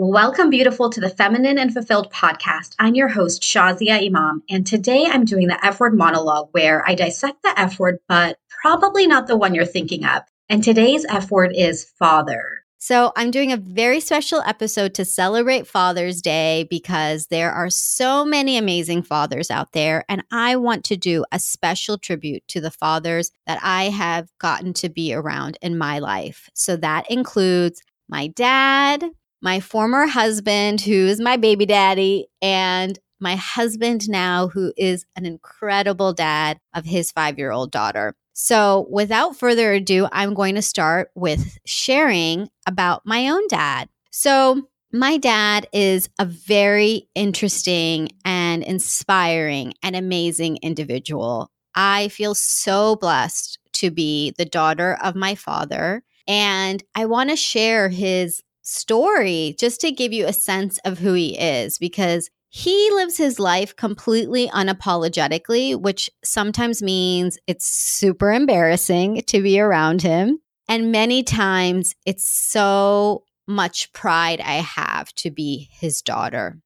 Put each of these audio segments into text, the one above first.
Welcome, beautiful, to the Feminine and Fulfilled podcast. I'm your host, Shazia Imam, and today I'm doing the F word monologue where I dissect the F word, but probably not the one you're thinking of. And today's F word is father. So, I'm doing a very special episode to celebrate Father's Day because there are so many amazing fathers out there. And I want to do a special tribute to the fathers that I have gotten to be around in my life. So, that includes my dad, my former husband, who is my baby daddy, and my husband now, who is an incredible dad of his five year old daughter. So, without further ado, I'm going to start with sharing about my own dad. So, my dad is a very interesting and inspiring and amazing individual. I feel so blessed to be the daughter of my father. And I want to share his story just to give you a sense of who he is because he lives his life completely unapologetically, which sometimes means it's super embarrassing to be around him. And many times it's so much pride I have to be his daughter,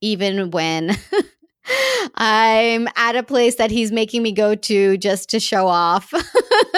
even when I'm at a place that he's making me go to just to show off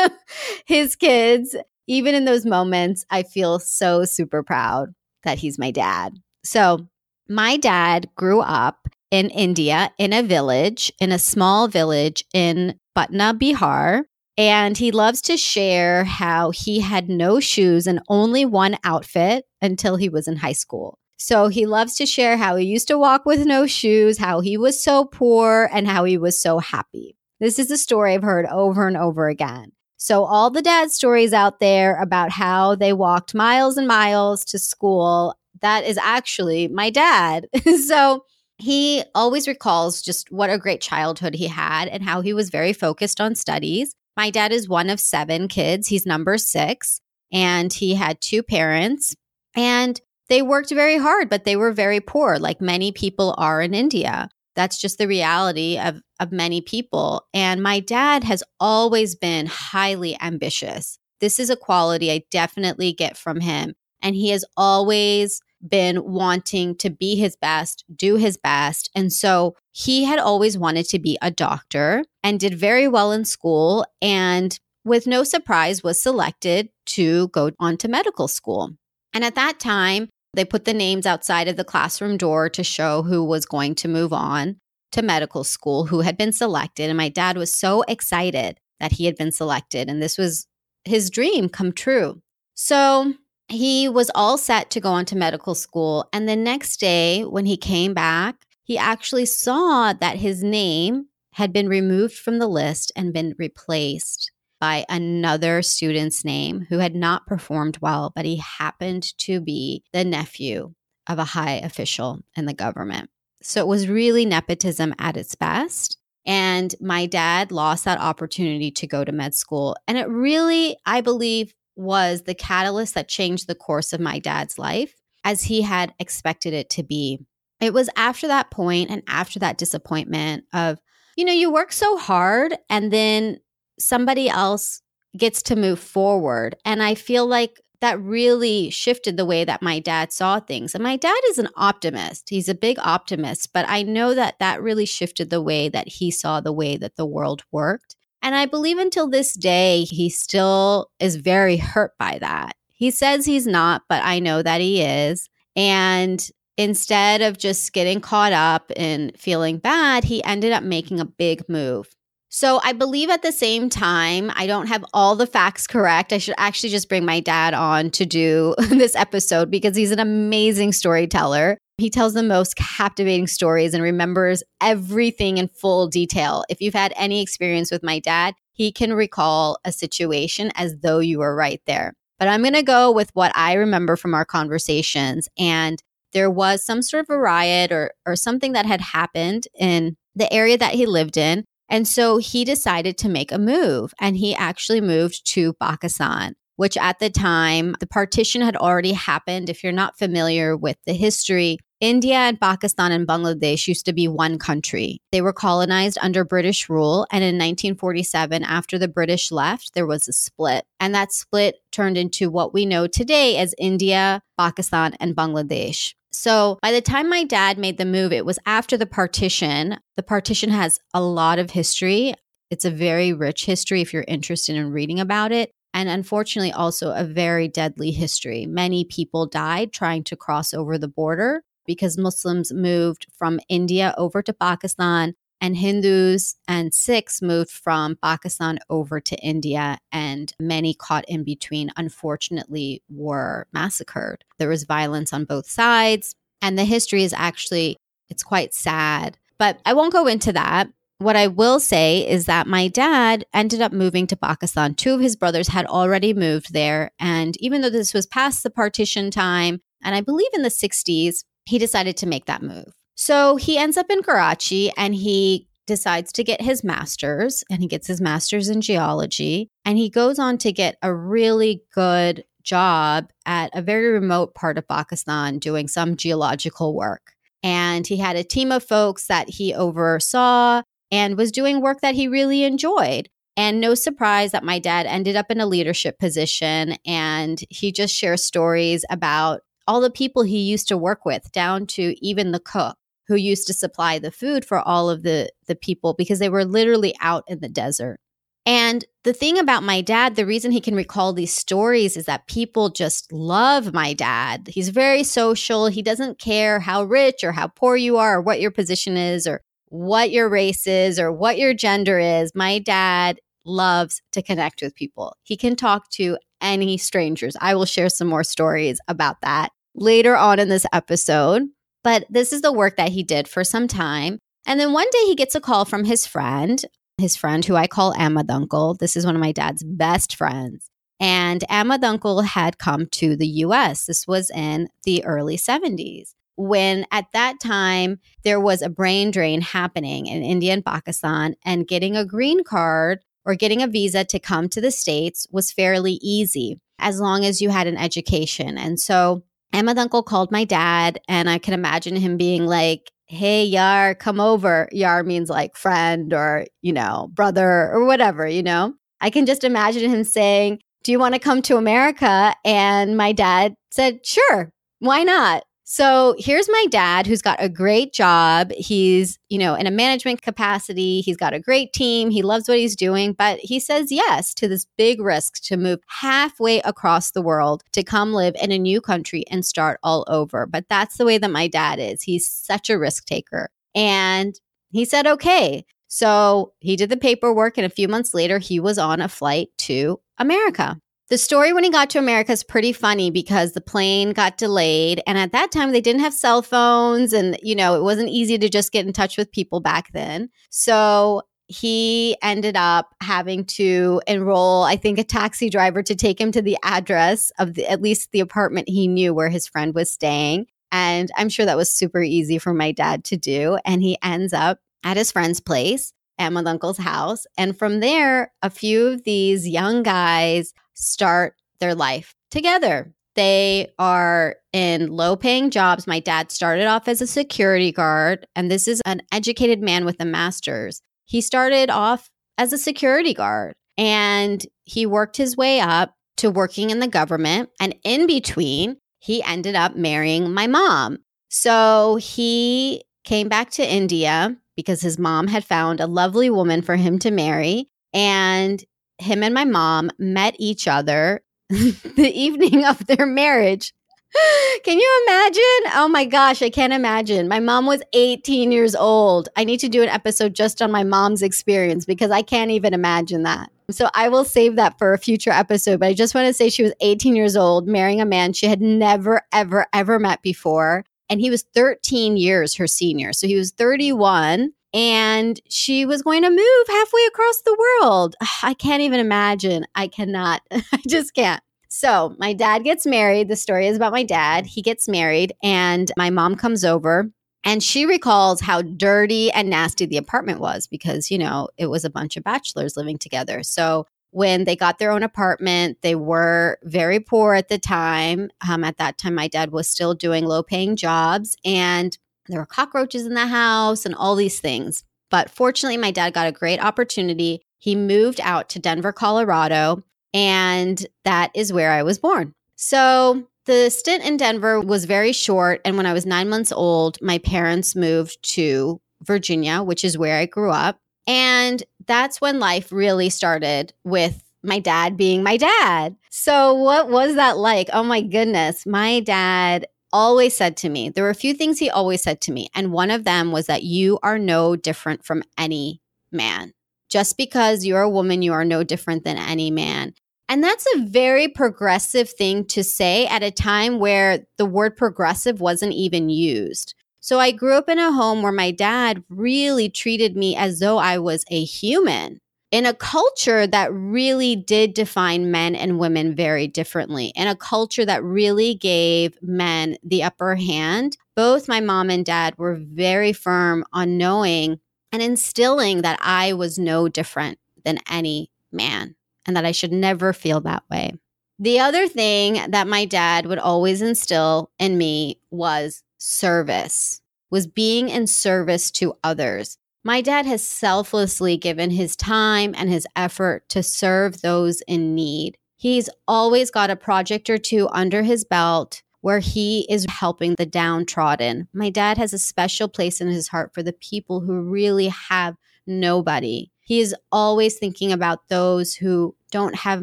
his kids. Even in those moments, I feel so super proud that he's my dad. So my dad grew up in India in a village, in a small village in Patna, Bihar. And he loves to share how he had no shoes and only one outfit until he was in high school. So he loves to share how he used to walk with no shoes, how he was so poor, and how he was so happy. This is a story I've heard over and over again. So, all the dad stories out there about how they walked miles and miles to school that is actually my dad. so he always recalls just what a great childhood he had and how he was very focused on studies. My dad is one of seven kids, he's number six, and he had two parents. And they worked very hard, but they were very poor, like many people are in India. That's just the reality of, of many people. And my dad has always been highly ambitious. This is a quality I definitely get from him. And he has always been wanting to be his best, do his best. And so he had always wanted to be a doctor and did very well in school and with no surprise was selected to go on to medical school. And at that time, they put the names outside of the classroom door to show who was going to move on to medical school, who had been selected. And my dad was so excited that he had been selected. And this was his dream come true. So he was all set to go on to medical school. And the next day, when he came back, he actually saw that his name had been removed from the list and been replaced by another student's name who had not performed well, but he happened to be the nephew of a high official in the government. So it was really nepotism at its best. And my dad lost that opportunity to go to med school. And it really, I believe, was the catalyst that changed the course of my dad's life as he had expected it to be. It was after that point and after that disappointment of, you know, you work so hard and then somebody else gets to move forward. And I feel like that really shifted the way that my dad saw things. And my dad is an optimist. He's a big optimist, but I know that that really shifted the way that he saw the way that the world worked. And I believe until this day, he still is very hurt by that. He says he's not, but I know that he is. And instead of just getting caught up and feeling bad, he ended up making a big move. So I believe at the same time, I don't have all the facts correct. I should actually just bring my dad on to do this episode because he's an amazing storyteller. He tells the most captivating stories and remembers everything in full detail. If you've had any experience with my dad, he can recall a situation as though you were right there. But I'm going to go with what I remember from our conversations. And there was some sort of a riot or, or something that had happened in the area that he lived in. And so he decided to make a move and he actually moved to Pakistan which at the time, the partition had already happened. If you're not familiar with the history, India and Pakistan and Bangladesh used to be one country. They were colonized under British rule. And in 1947, after the British left, there was a split. And that split turned into what we know today as India, Pakistan, and Bangladesh. So by the time my dad made the move, it was after the partition. The partition has a lot of history. It's a very rich history if you're interested in reading about it. And unfortunately, also a very deadly history. Many people died trying to cross over the border because Muslims moved from India over to Pakistan and Hindus and Sikhs moved from Pakistan over to India, and many caught in between, unfortunately, were massacred. There was violence on both sides, and the history is actually it's quite sad. But I won't go into that. What I will say is that my dad ended up moving to Pakistan. Two of his brothers had already moved there. And even though this was past the partition time, and I believe in the 60s, he decided to make that move. So he ends up in Karachi and he decides to get his master's and he gets his master's in geology and he goes on to get a really good job at a very remote part of Pakistan doing some geological work. And he had a team of folks that he oversaw and was doing work that he really enjoyed. And no surprise that my dad ended up in a leadership position and he just shares stories about all the people he used to work with, down to even the cook who used to supply the food for all of the the people because they were literally out in the desert. And the thing about my dad, the reason he can recall these stories is that people just love my dad. He's very social. He doesn't care how rich or how poor you are or what your position is or what your race is or what your gender is. My dad loves to connect with people. He can talk to any strangers. I will share some more stories about that later on in this episode. But this is the work that he did for some time. And then one day he gets a call from his friend, his friend who I call Ahmad Uncle. This is one of my dad's best friends. And Ahmad Uncle had come to the US. This was in the early 70s when at that time there was a brain drain happening in India and Pakistan, and getting a green card or getting a visa to come to the States was fairly easy as long as you had an education. And so Ahmad Uncle called my dad, and I can imagine him being like, Hey, Yar, come over. Yar means like friend or, you know, brother or whatever, you know? I can just imagine him saying, Do you want to come to America? And my dad said, Sure, why not? So here's my dad who's got a great job. He's, you know, in a management capacity. He's got a great team. He loves what he's doing, but he says yes to this big risk to move halfway across the world to come live in a new country and start all over. But that's the way that my dad is. He's such a risk taker. And he said, okay. So he did the paperwork, and a few months later, he was on a flight to America. The story when he got to America is pretty funny because the plane got delayed. And at that time, they didn't have cell phones. And, you know, it wasn't easy to just get in touch with people back then. So he ended up having to enroll, I think, a taxi driver to take him to the address of the, at least the apartment he knew where his friend was staying. And I'm sure that was super easy for my dad to do. And he ends up at his friend's place. at my Uncle's house. And from there, a few of these young guys start their life together. They are in low paying jobs. My dad started off as a security guard, and this is an educated man with a master's. He started off as a security guard and he worked his way up to working in the government. And in between, he ended up marrying my mom. So he came back to India because his mom had found a lovely woman for him to marry. And him and my mom met each other the evening of their marriage. Can you imagine? Oh my gosh, I can't imagine. My mom was 18 years old. I need to do an episode just on my mom's experience because I can't even imagine that. So I will save that for a future episode. But I just want to say she was 18 years old, marrying a man she had never, ever, ever met before. And he was 13 years her senior. So he was 31 and she was going to move halfway across the world. I can't even imagine. I cannot. I just can't. So, my dad gets married. The story is about my dad. He gets married, and my mom comes over and she recalls how dirty and nasty the apartment was because, you know, it was a bunch of bachelors living together. So, when they got their own apartment, they were very poor at the time. Um, at that time, my dad was still doing low paying jobs. And there were cockroaches in the house and all these things. But fortunately, my dad got a great opportunity. He moved out to Denver, Colorado, and that is where I was born. So the stint in Denver was very short. And when I was nine months old, my parents moved to Virginia, which is where I grew up. And that's when life really started with my dad being my dad. So, what was that like? Oh my goodness. My dad always said to me, there were a few things he always said to me. And one of them was that you are no different from any man. Just because you're a woman, you are no different than any man. And that's a very progressive thing to say at a time where the word progressive wasn't even used. So I grew up in a home where my dad really treated me as though I was a human in a culture that really did define men and women very differently, in a culture that really gave men the upper hand. Both my mom and dad were very firm on knowing and instilling that I was no different than any man and that I should never feel that way. The other thing that my dad would always instill in me was service, was being in service to others. My dad has selflessly given his time and his effort to serve those in need. He's always got a project or two under his belt where he is helping the downtrodden. My dad has a special place in his heart for the people who really have nobody. He is always thinking about those who don't have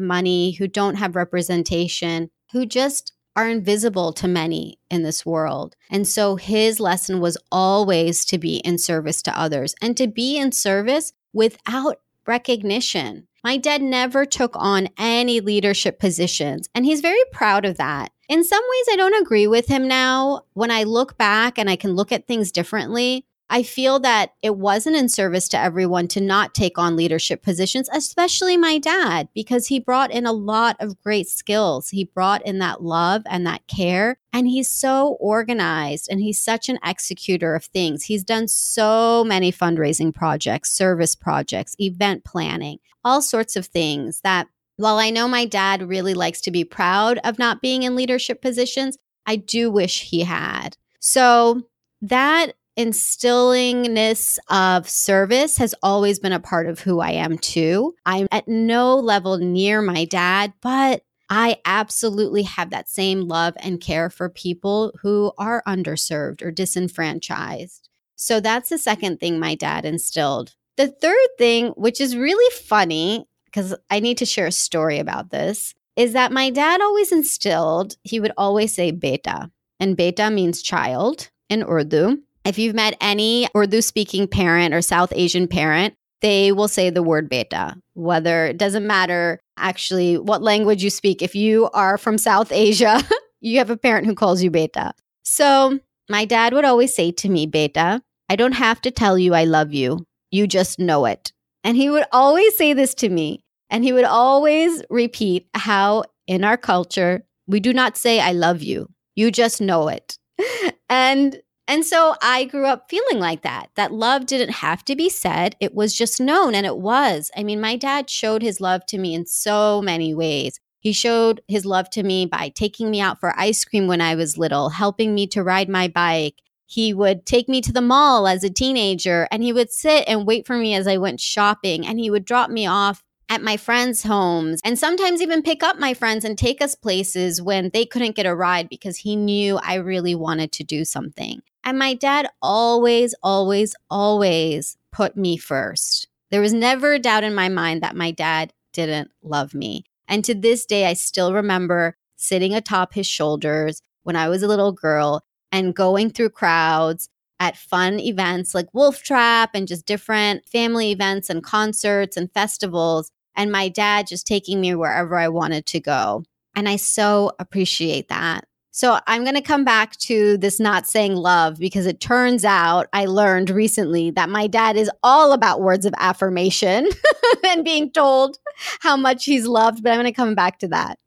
money, who don't have representation, who just are invisible to many in this world. And so his lesson was always to be in service to others and to be in service without recognition. My dad never took on any leadership positions, and he's very proud of that. In some ways, I don't agree with him now. When I look back and I can look at things differently, I feel that it wasn't in service to everyone to not take on leadership positions, especially my dad, because he brought in a lot of great skills. He brought in that love and that care. And he's so organized and he's such an executor of things. He's done so many fundraising projects, service projects, event planning, all sorts of things that while I know my dad really likes to be proud of not being in leadership positions, I do wish he had. So that instillingness of service has always been a part of who I am too. I'm at no level near my dad, but I absolutely have that same love and care for people who are underserved or disenfranchised. So that's the second thing my dad instilled. The third thing, which is really funny, because I need to share a story about this, is that my dad always instilled, he would always say beta, and beta means child in Urdu. If you've met any Urdu speaking parent or South Asian parent, they will say the word beta, whether it doesn't matter actually what language you speak. If you are from South Asia, you have a parent who calls you beta. So my dad would always say to me, beta, I don't have to tell you I love you. You just know it. And he would always say this to me. And he would always repeat how in our culture, we do not say, I love you. You just know it. And and so I grew up feeling like that, that love didn't have to be said. It was just known, and it was. I mean, my dad showed his love to me in so many ways. He showed his love to me by taking me out for ice cream when I was little, helping me to ride my bike. He would take me to the mall as a teenager and he would sit and wait for me as I went shopping and he would drop me off at my friends' homes and sometimes even pick up my friends and take us places when they couldn't get a ride because he knew I really wanted to do something. And my dad always, always, always put me first. There was never a doubt in my mind that my dad didn't love me. And to this day, I still remember sitting atop his shoulders when I was a little girl and going through crowds at fun events like Wolf Trap and just different family events and concerts and festivals. And my dad just taking me wherever I wanted to go. And I so appreciate that. So I'm going to come back to this not saying love because it turns out I learned recently that my dad is all about words of affirmation and being told how much he's loved, but I'm going to come back to that.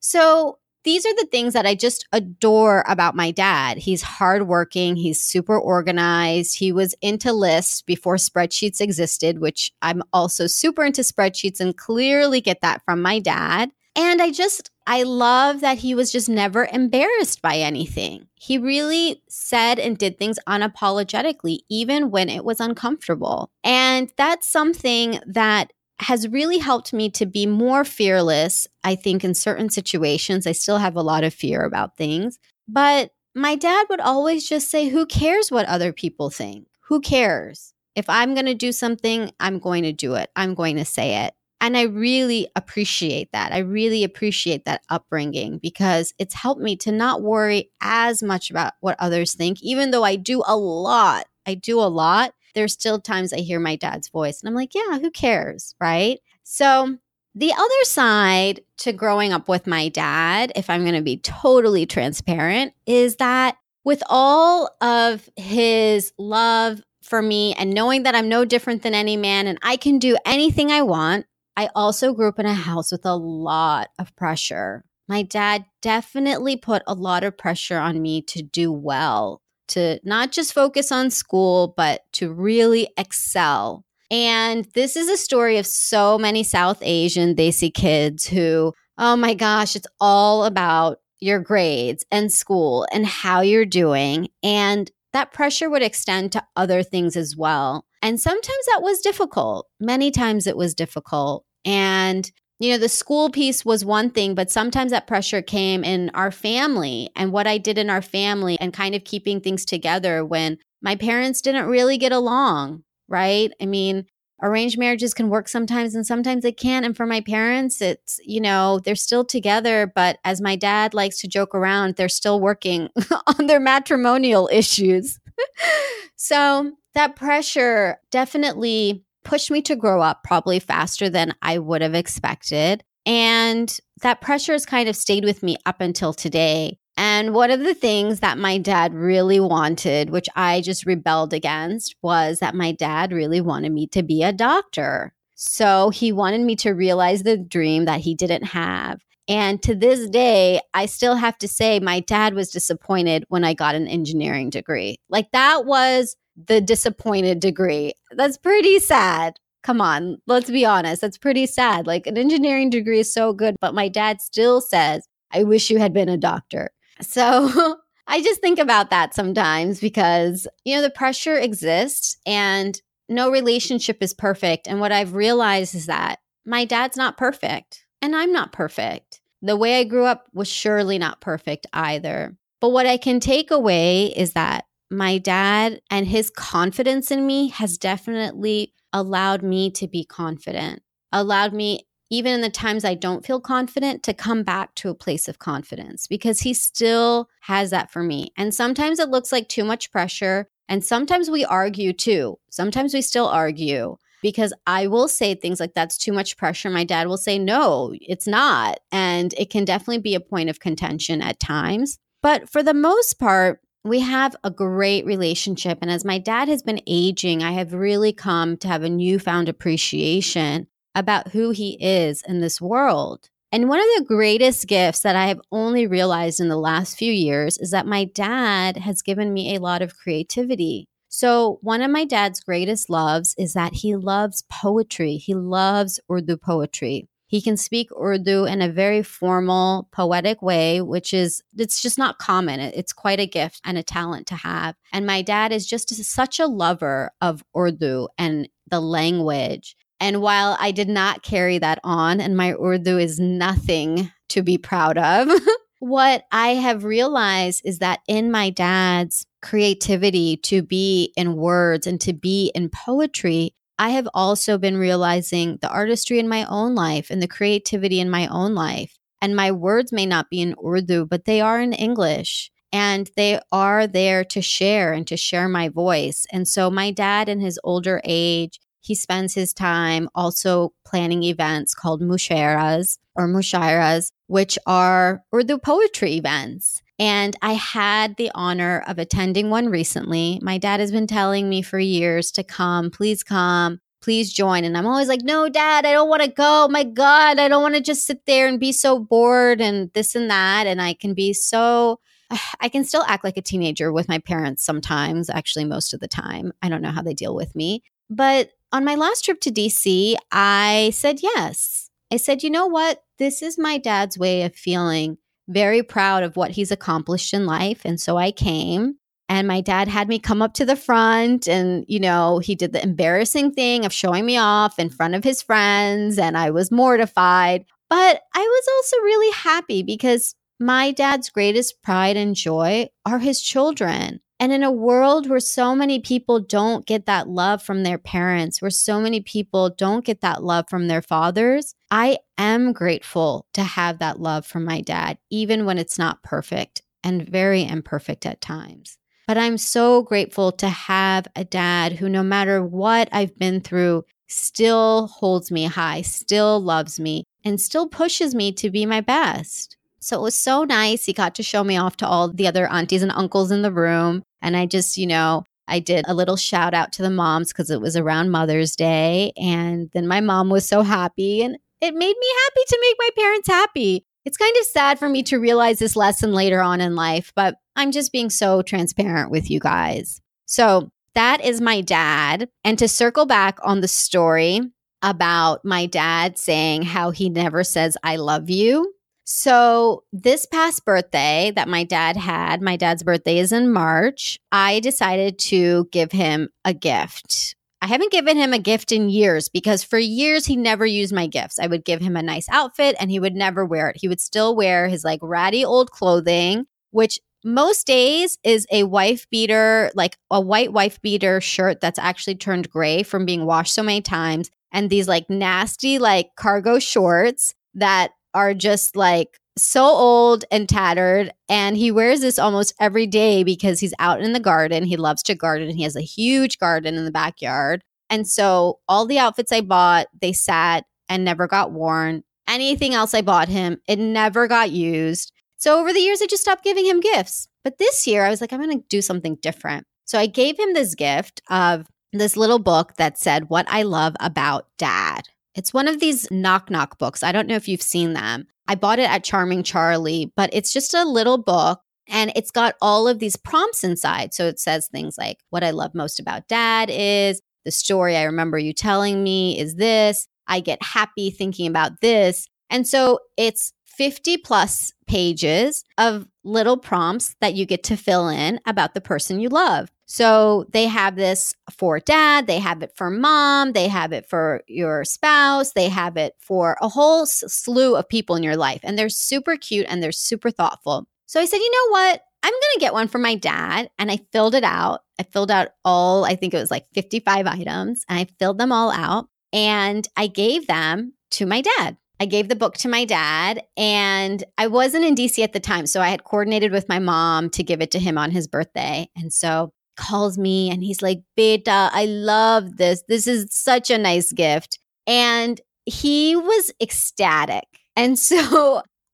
So these are the things that I just adore about my dad. He's hardworking, he's super organized. He was into lists before spreadsheets existed, which I'm also super into spreadsheets and clearly get that from my dad. And I just, I love that he was just never embarrassed by anything. He really said and did things unapologetically, even when it was uncomfortable. And that's something that has really helped me to be more fearless. I think in certain situations, I still have a lot of fear about things. But my dad would always just say, Who cares what other people think? Who cares? If I'm going to do something, I'm going to do it. I'm going to say it. And I really appreciate that. I really appreciate that upbringing because it's helped me to not worry as much about what others think, even though I do a lot. I do a lot. There's still times I hear my dad's voice and I'm like, yeah, who cares? Right. So, the other side to growing up with my dad, if I'm going to be totally transparent, is that with all of his love for me and knowing that I'm no different than any man and I can do anything I want, I also grew up in a house with a lot of pressure. My dad definitely put a lot of pressure on me to do well, to not just focus on school, but to really excel. And this is a story of so many South Asian Desi kids who, oh my gosh, it's all about your grades and school and how you're doing. And that pressure would extend to other things as well. And sometimes that was difficult. Many times it was difficult. And, you know, the school piece was one thing, but sometimes that pressure came in our family and what I did in our family and kind of keeping things together when my parents didn't really get along, right? I mean, arranged marriages can work sometimes and sometimes they can't. And for my parents, it's, you know, they're still together, but as my dad likes to joke around, they're still working on their matrimonial issues. so that pressure definitely pushed me to grow up probably faster than I would have expected. And that pressure has kind of stayed with me up until today. And one of the things that my dad really wanted, which I just rebelled against, was that my dad really wanted me to be a doctor. So he wanted me to realize the dream that he didn't have. And to this day, I still have to say my dad was disappointed when I got an engineering degree. Like that was the disappointed degree. That's pretty sad. Come on, let's be honest. That's pretty sad. Like an engineering degree is so good, but my dad still says, I wish you had been a doctor. So I just think about that sometimes because, you know, the pressure exists and no relationship is perfect. And what I've realized is that my dad's not perfect and I'm not perfect. The way I grew up was surely not perfect either. But what I can take away is that my dad and his confidence in me has definitely allowed me to be confident, allowed me, even in the times I don't feel confident, to come back to a place of confidence because he still has that for me. And sometimes it looks like too much pressure. And sometimes we argue too. Sometimes we still argue because I will say things like that's too much pressure. My dad will say, no, it's not. And it can definitely be a point of contention at times. But for the most part, we have a great relationship. And as my dad has been aging, I have really come to have a newfound appreciation about who he is in this world. And one of the greatest gifts that I have only realized in the last few years is that my dad has given me a lot of creativity. So, one of my dad's greatest loves is that he loves poetry. He loves Urdu poetry. He can speak Urdu in a very formal, poetic way, which is, it's just not common. It's quite a gift and a talent to have. And my dad is just such a lover of Urdu and the language. And while I did not carry that on, and my Urdu is nothing to be proud of, what I have realized is that in my dad's creativity to be in words and to be in poetry, I have also been realizing the artistry in my own life and the creativity in my own life. And my words may not be in Urdu, but they are in English and they are there to share and to share my voice. And so, my dad, in his older age, he spends his time also planning events called musheras or mushairas, which are or Urdu poetry events. And I had the honor of attending one recently. My dad has been telling me for years to come, please come, please join. And I'm always like, no, dad, I don't want to go. Oh my God, I don't want to just sit there and be so bored and this and that. And I can be so, I can still act like a teenager with my parents sometimes, actually, most of the time. I don't know how they deal with me. But on my last trip to DC, I said yes. I said, you know what? This is my dad's way of feeling very proud of what he's accomplished in life. And so I came. And my dad had me come up to the front and, you know, he did the embarrassing thing of showing me off in front of his friends. And I was mortified. But I was also really happy because my dad's greatest pride and joy are his children. And in a world where so many people don't get that love from their parents, where so many people don't get that love from their fathers, I am grateful to have that love from my dad, even when it's not perfect and very imperfect at times. But I'm so grateful to have a dad who, no matter what I've been through, still holds me high, still loves me, and still pushes me to be my best. So it was so nice. He got to show me off to all the other aunties and uncles in the room. And I just, you know, I did a little shout out to the moms because it was around Mother's Day. And then my mom was so happy and it made me happy to make my parents happy. It's kind of sad for me to realize this lesson later on in life, but I'm just being so transparent with you guys. So that is my dad. And to circle back on the story about my dad saying how he never says, I love you. So, this past birthday that my dad had, my dad's birthday is in March, I decided to give him a gift. I haven't given him a gift in years because for years he never used my gifts. I would give him a nice outfit and he would never wear it. He would still wear his like ratty old clothing, which most days is a wife beater, like a white wife beater shirt that's actually turned gray from being washed so many times, and these like nasty like cargo shorts that are just like so old and tattered. And he wears this almost every day because he's out in the garden. He loves to garden. He has a huge garden in the backyard. And so all the outfits I bought, they sat and never got worn. Anything else I bought him, it never got used. So over the years, I just stopped giving him gifts. But this year, I was like, I'm going to do something different. So I gave him this gift of this little book that said, What I Love About Dad. It's one of these knock knock books. I don't know if you've seen them. I bought it at Charming Charlie, but it's just a little book and it's got all of these prompts inside. So it says things like, What I love most about dad is the story I remember you telling me is this. I get happy thinking about this. And so it's 50 plus pages of little prompts that you get to fill in about the person you love. So they have this for dad, they have it for mom, they have it for your spouse, they have it for a whole slew of people in your life. And they're super cute and they're super thoughtful. So I said, you know what? I'm going to get one for my dad. And I filled it out. I filled out all, I think it was like 55 items, and I filled them all out. And I gave them to my dad. I gave the book to my dad, and I wasn't in DC at the time. So I had coordinated with my mom to give it to him on his birthday. And so calls me and he's like, Beta, I love this. This is such a nice gift. And he was ecstatic. And so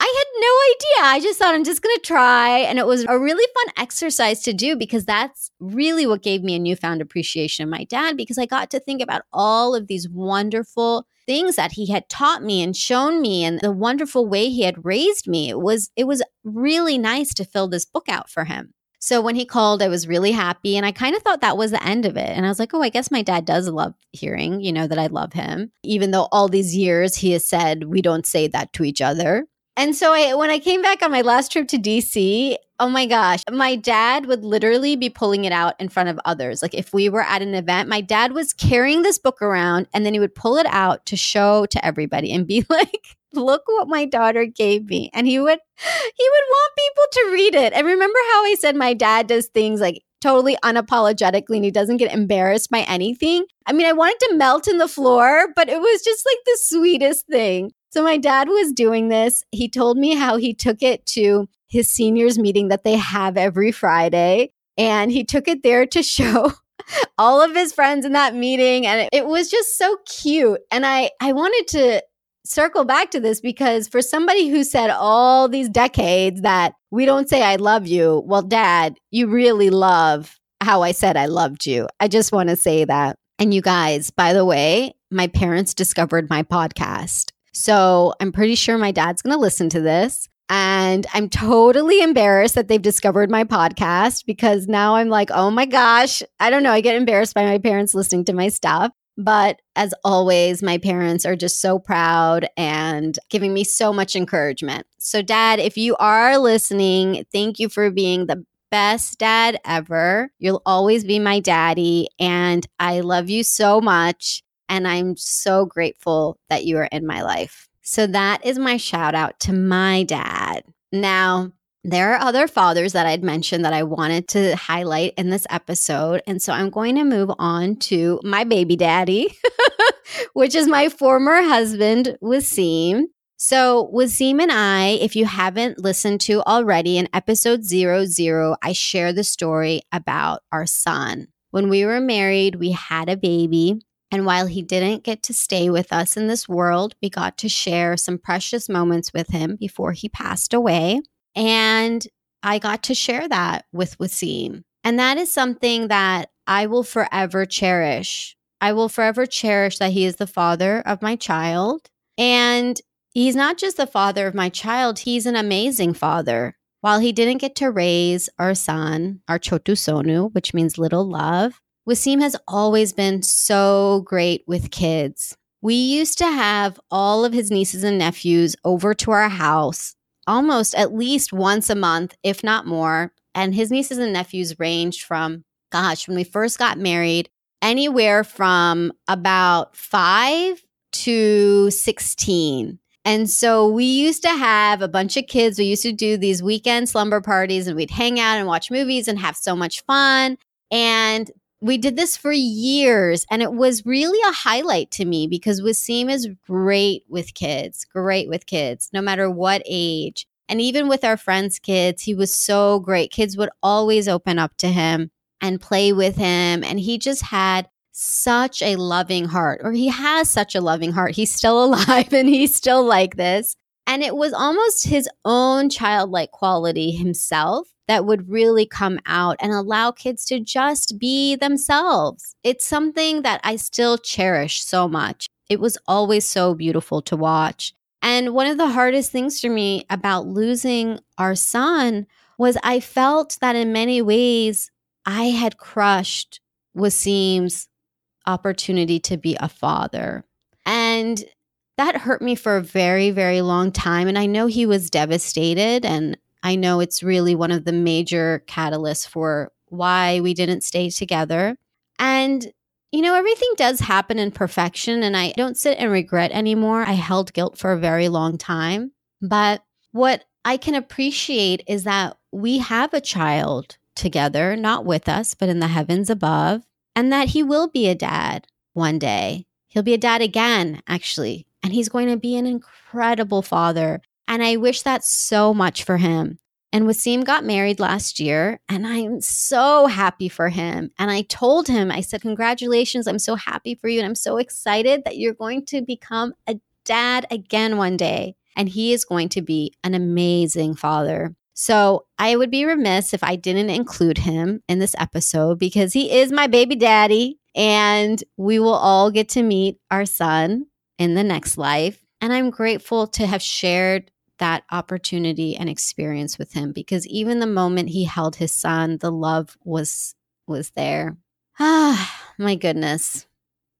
I had no idea. I just thought I'm just going to try. And it was a really fun exercise to do because that's really what gave me a newfound appreciation of my dad because I got to think about all of these wonderful things that he had taught me and shown me and the wonderful way he had raised me. It was it was really nice to fill this book out for him. So when he called, I was really happy. And I kind of thought that was the end of it. And I was like, oh, I guess my dad does love hearing, you know, that I love him, even though all these years he has said we don't say that to each other. And so I, when I came back on my last trip to DC, oh my gosh, my dad would literally be pulling it out in front of others. Like if we were at an event, my dad was carrying this book around and then he would pull it out to show to everybody and be like, look what my daughter gave me. And he would he would want people to read it. And remember how I said my dad does things like totally unapologetically and he doesn't get embarrassed by anything. I mean, I wanted to melt in the floor, but it was just like the sweetest thing. So my dad was doing this. He told me how he took it to his seniors meeting that they have every Friday and he took it there to show all of his friends in that meeting and it, was just so cute and I I wanted to circle back to this because for somebody who said all these decades that we don't say I love you, well, dad, you really love how I said I loved you. I just want to say that. And you guys, by the way, my parents discovered my podcast. So I'm pretty sure my dad's going to listen to this. And I'm totally embarrassed that they've discovered my podcast because now I'm like, oh my gosh, I don't know. I get embarrassed by my parents listening to my stuff. But as always, my parents are just so proud and giving me so much encouragement. So, Dad, if you are listening, thank you for being the best dad ever. You'll always be my daddy. And I love you so much. And I'm so grateful that you are in my life. So that is my shout out to my dad. Now, there are other fathers that I'd mentioned that I wanted to highlight in this episode. And so I'm going to move on to my baby daddy, which is my former husband, Wasim. So, Wasim and I, if you haven't listened to already in episode zero zero, I share the story about our son. When we were married, we had a baby. And while he didn't get to stay with us in this world, we got to share some precious moments with him before he passed away. And I got to share that with Wasim. And that is something that I will forever cherish. I will forever cherish that he is the father of my child. And he's not just the father of my child, he's an amazing father. While he didn't get to raise our son, our Chotu Sonu, which means little love, Wasim has always been so great with kids. We used to have all of his nieces and nephews over to our house almost at least once a month, if not more. And his nieces and nephews ranged from, gosh, when we first got married, anywhere from about five to 16. And so we used to have a bunch of kids. We used to do these weekend slumber parties and we'd hang out and watch movies and have so much fun. And we did this for years and it was really a highlight to me because Wasim is great with kids, great with kids, no matter what age. And even with our friends' kids, he was so great. Kids would always open up to him and play with him. And he just had such a loving heart, or he has such a loving heart. He's still alive and he's still like this. And it was almost his own childlike quality himself that would really come out and allow kids to just be themselves. It's something that I still cherish so much. It was always so beautiful to watch. And one of the hardest things for me about losing our son was I felt that in many ways I had crushed Wasim's opportunity to be a father. And that hurt me for a very, very long time. And I know he was devastated. And I know it's really one of the major catalysts for why we didn't stay together. And, you know, everything does happen in perfection. And I don't sit and regret anymore. I held guilt for a very long time. But what I can appreciate is that we have a child together, not with us, but in the heavens above, and that he will be a dad one day. He'll be a dad again, actually, and he's going to be an incredible father. And I wish that so much for him. And Wasim got married last year, and I'm so happy for him. And I told him, I said, Congratulations, I'm so happy for you. And I'm so excited that you're going to become a dad again one day. And he is going to be an amazing father. So I would be remiss if I didn't include him in this episode because he is my baby daddy. And we will all get to meet our son in the next life. And I'm grateful to have shared that opportunity and experience with him because even the moment he held his son, the love was was there. Ah, my goodness.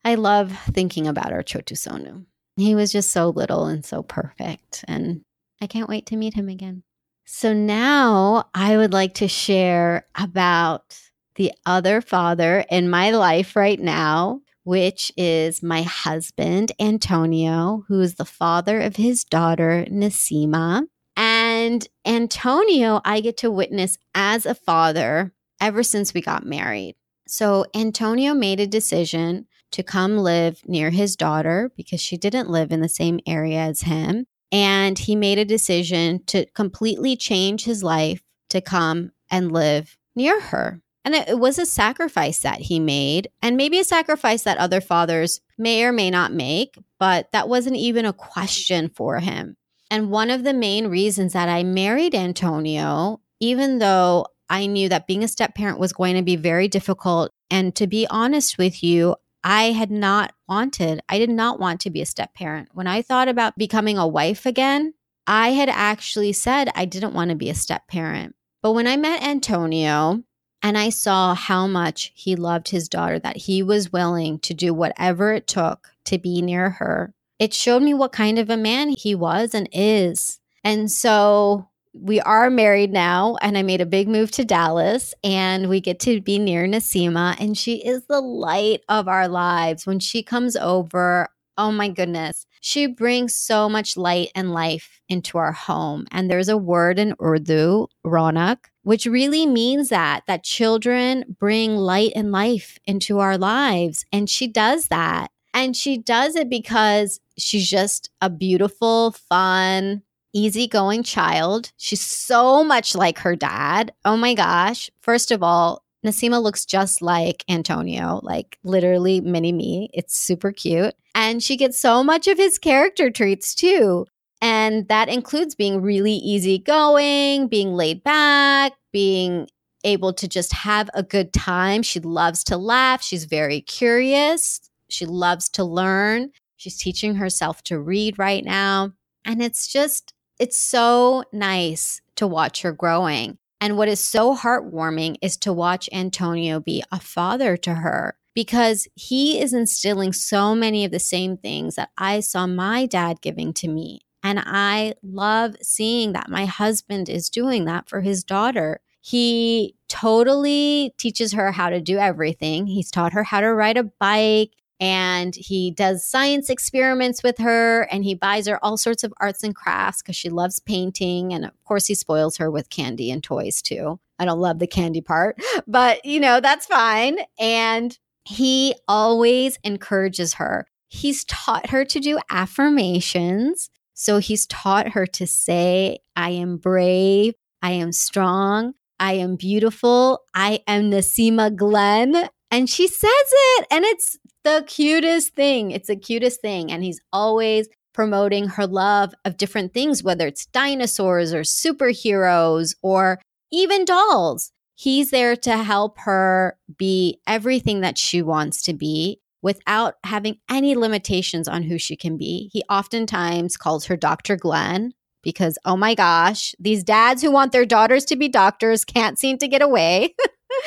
I love thinking about our Chotu Sonu. He was just so little and so perfect. And I can't wait to meet him again. So now I would like to share about the other father in my life right now which is my husband, Antonio, who is the father of his daughter, Nasima. And Antonio, I get to witness as a father ever since we got married. So Antonio made a decision to come live near his daughter because she didn't live in the same area as him. And he made a decision to completely change his life to come and live near her. And it, was a sacrifice that he made, and maybe a sacrifice that other fathers may or may not make, but that wasn't even a question for him. And one of the main reasons that I married Antonio, even though I knew that being a step parent was going to be very difficult, and to be honest with you, I had not wanted, I did not want to be a step parent. When I thought about becoming a wife again, I had actually said I didn't want to be a step parent. But when I met Antonio, and I saw how much he loved his daughter, that he was willing to do whatever it took to be near her. It showed me what kind of a man he was and is. And so we are married now, and I made a big move to Dallas, and we get to be near Nasima, and she is the light of our lives. When she comes over, oh my goodness, she brings so much light and life into our home. And there's a word in Urdu, ronak, which really means that that children bring light and life into our lives, and she does that. And she does it because she's just a beautiful, fun, easygoing child. She's so much like her dad. Oh my gosh. First of all, Nasima looks just like Antonio, like literally mini me. It's super cute. And she gets so much of his character traits too. And that includes being really easygoing, being laid back, being able to just have a good time. She loves to laugh. She's very curious. She loves to learn. She's teaching herself to read right now. And it's just, it's so nice to watch her growing. And what is so heartwarming is to watch Antonio be a father to her because he is instilling so many of the same things that I saw my dad giving to me. And I love seeing that my husband is doing that for his daughter. He totally teaches her how to do everything. He's taught her how to ride a bike and he does science experiments with her and he buys her all sorts of arts and crafts because she loves painting and of course he spoils her with candy and toys too i don't love the candy part but you know that's fine and he always encourages her he's taught her to do affirmations so he's taught her to say i am brave i am strong I am beautiful. I am Nasima Glenn. And she says it. And it's the cutest thing. It's the cutest thing. And he's always promoting her love of different things, whether it's dinosaurs or superheroes or even dolls. He's there to help her be everything that she wants to be without having any limitations on who she can be. He oftentimes calls her Dr. Glenn because, oh my gosh, these dads who want their daughters to be doctors can't seem to get away.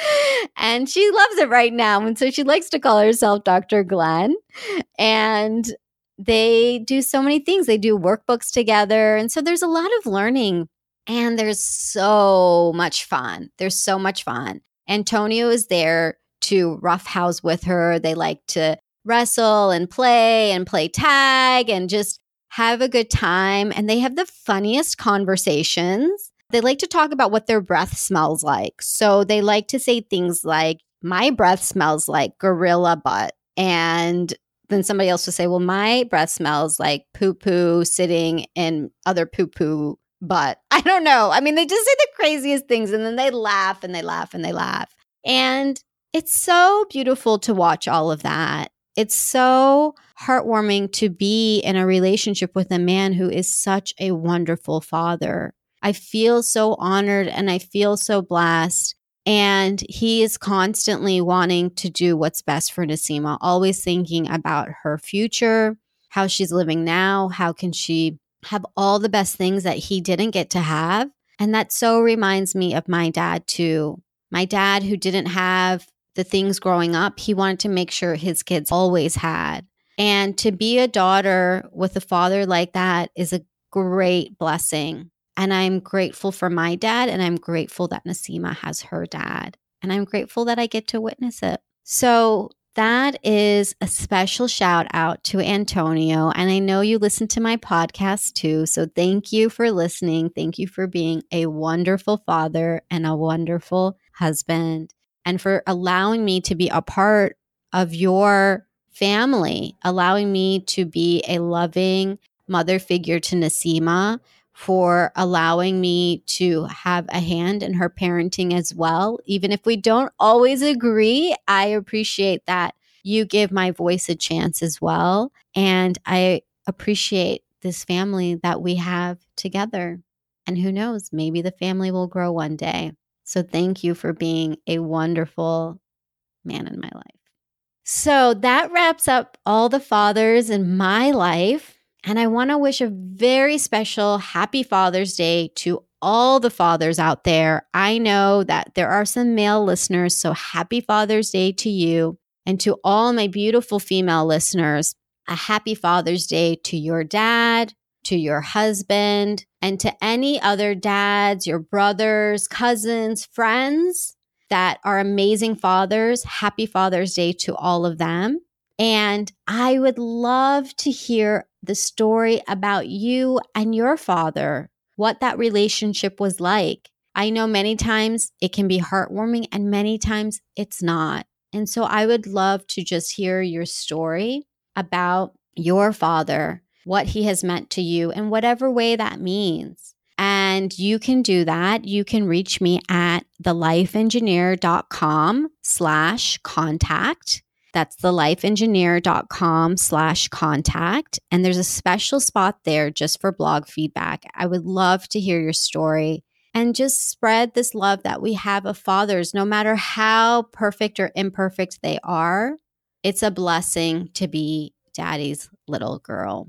and she loves it right now. And so she likes to call herself Dr. Glenn. And they do so many things. They do workbooks together. And so there's a lot of learning and there's so much fun. There's so much fun. Antonio is there to roughhouse with her. They like to wrestle and play and play tag and just have a good time. And they have the funniest conversations. They like to talk about what their breath smells like. So they like to say things like, my breath smells like gorilla butt. And then somebody else will say, well, my breath smells like poo poo sitting in other poo poo butt. I don't know. I mean, they just say the craziest things and then they laugh and they laugh and they laugh. And it's so beautiful to watch all of that. It's so heartwarming to be in a relationship with a man who is such a wonderful father. I feel so honored and I feel so blessed. And he is constantly wanting to do what's best for Nasima, always thinking about her future, how she's living now, how can she have all the best things that he didn't get to have. And that so reminds me of my dad, too. My dad, who didn't have the things growing up, he wanted to make sure his kids always had. And to be a daughter with a father like that is a great blessing. And I'm grateful for my dad, and I'm grateful that Nasima has her dad. And I'm grateful that I get to witness it. So that is a special shout out to Antonio. And I know you listen to my podcast too. So thank you for listening. Thank you for being a wonderful father and a wonderful husband, and for allowing me to be a part of your family, allowing me to be a loving mother figure to Nasima for allowing me to have a hand in her parenting as well. Even if we don't always agree, I appreciate that you give my voice a chance as well. And I appreciate this family that we have together. And who knows, maybe the family will grow one day. So thank you for being a wonderful man in my life. So that wraps up all the fathers in my life. And I want to wish a very special happy Father's Day to all the fathers out there. I know that there are some male listeners, so happy Father's Day to you. And to all my beautiful female listeners, a happy Father's Day to your dad, to your husband, And to any other dads, your brothers, cousins, friends that are amazing fathers, happy Father's Day to all of them. And I would love to hear the story about you and your father, what that relationship was like. I know many times it can be heartwarming and many times it's not. And so I would love to just hear your story about your father, what he has meant to you in whatever way that means. And you can do that. You can reach me at thelifeengineer.com slash contact. That's thelifeengineer.com slash contact. And there's a special spot there just for blog feedback. I would love to hear your story and just spread this love that we have of fathers, no matter how perfect or imperfect they are. It's a blessing to be daddy's little girl.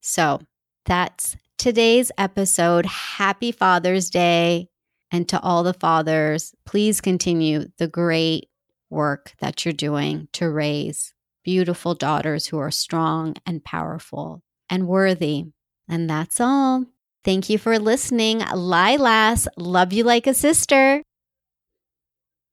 So that's today's episode. Happy Father's Day. And to all the fathers, please continue the great work that you're doing to raise beautiful daughters who are strong and powerful and worthy. And that's all. Thank you for listening. Lilas, love you like a sister.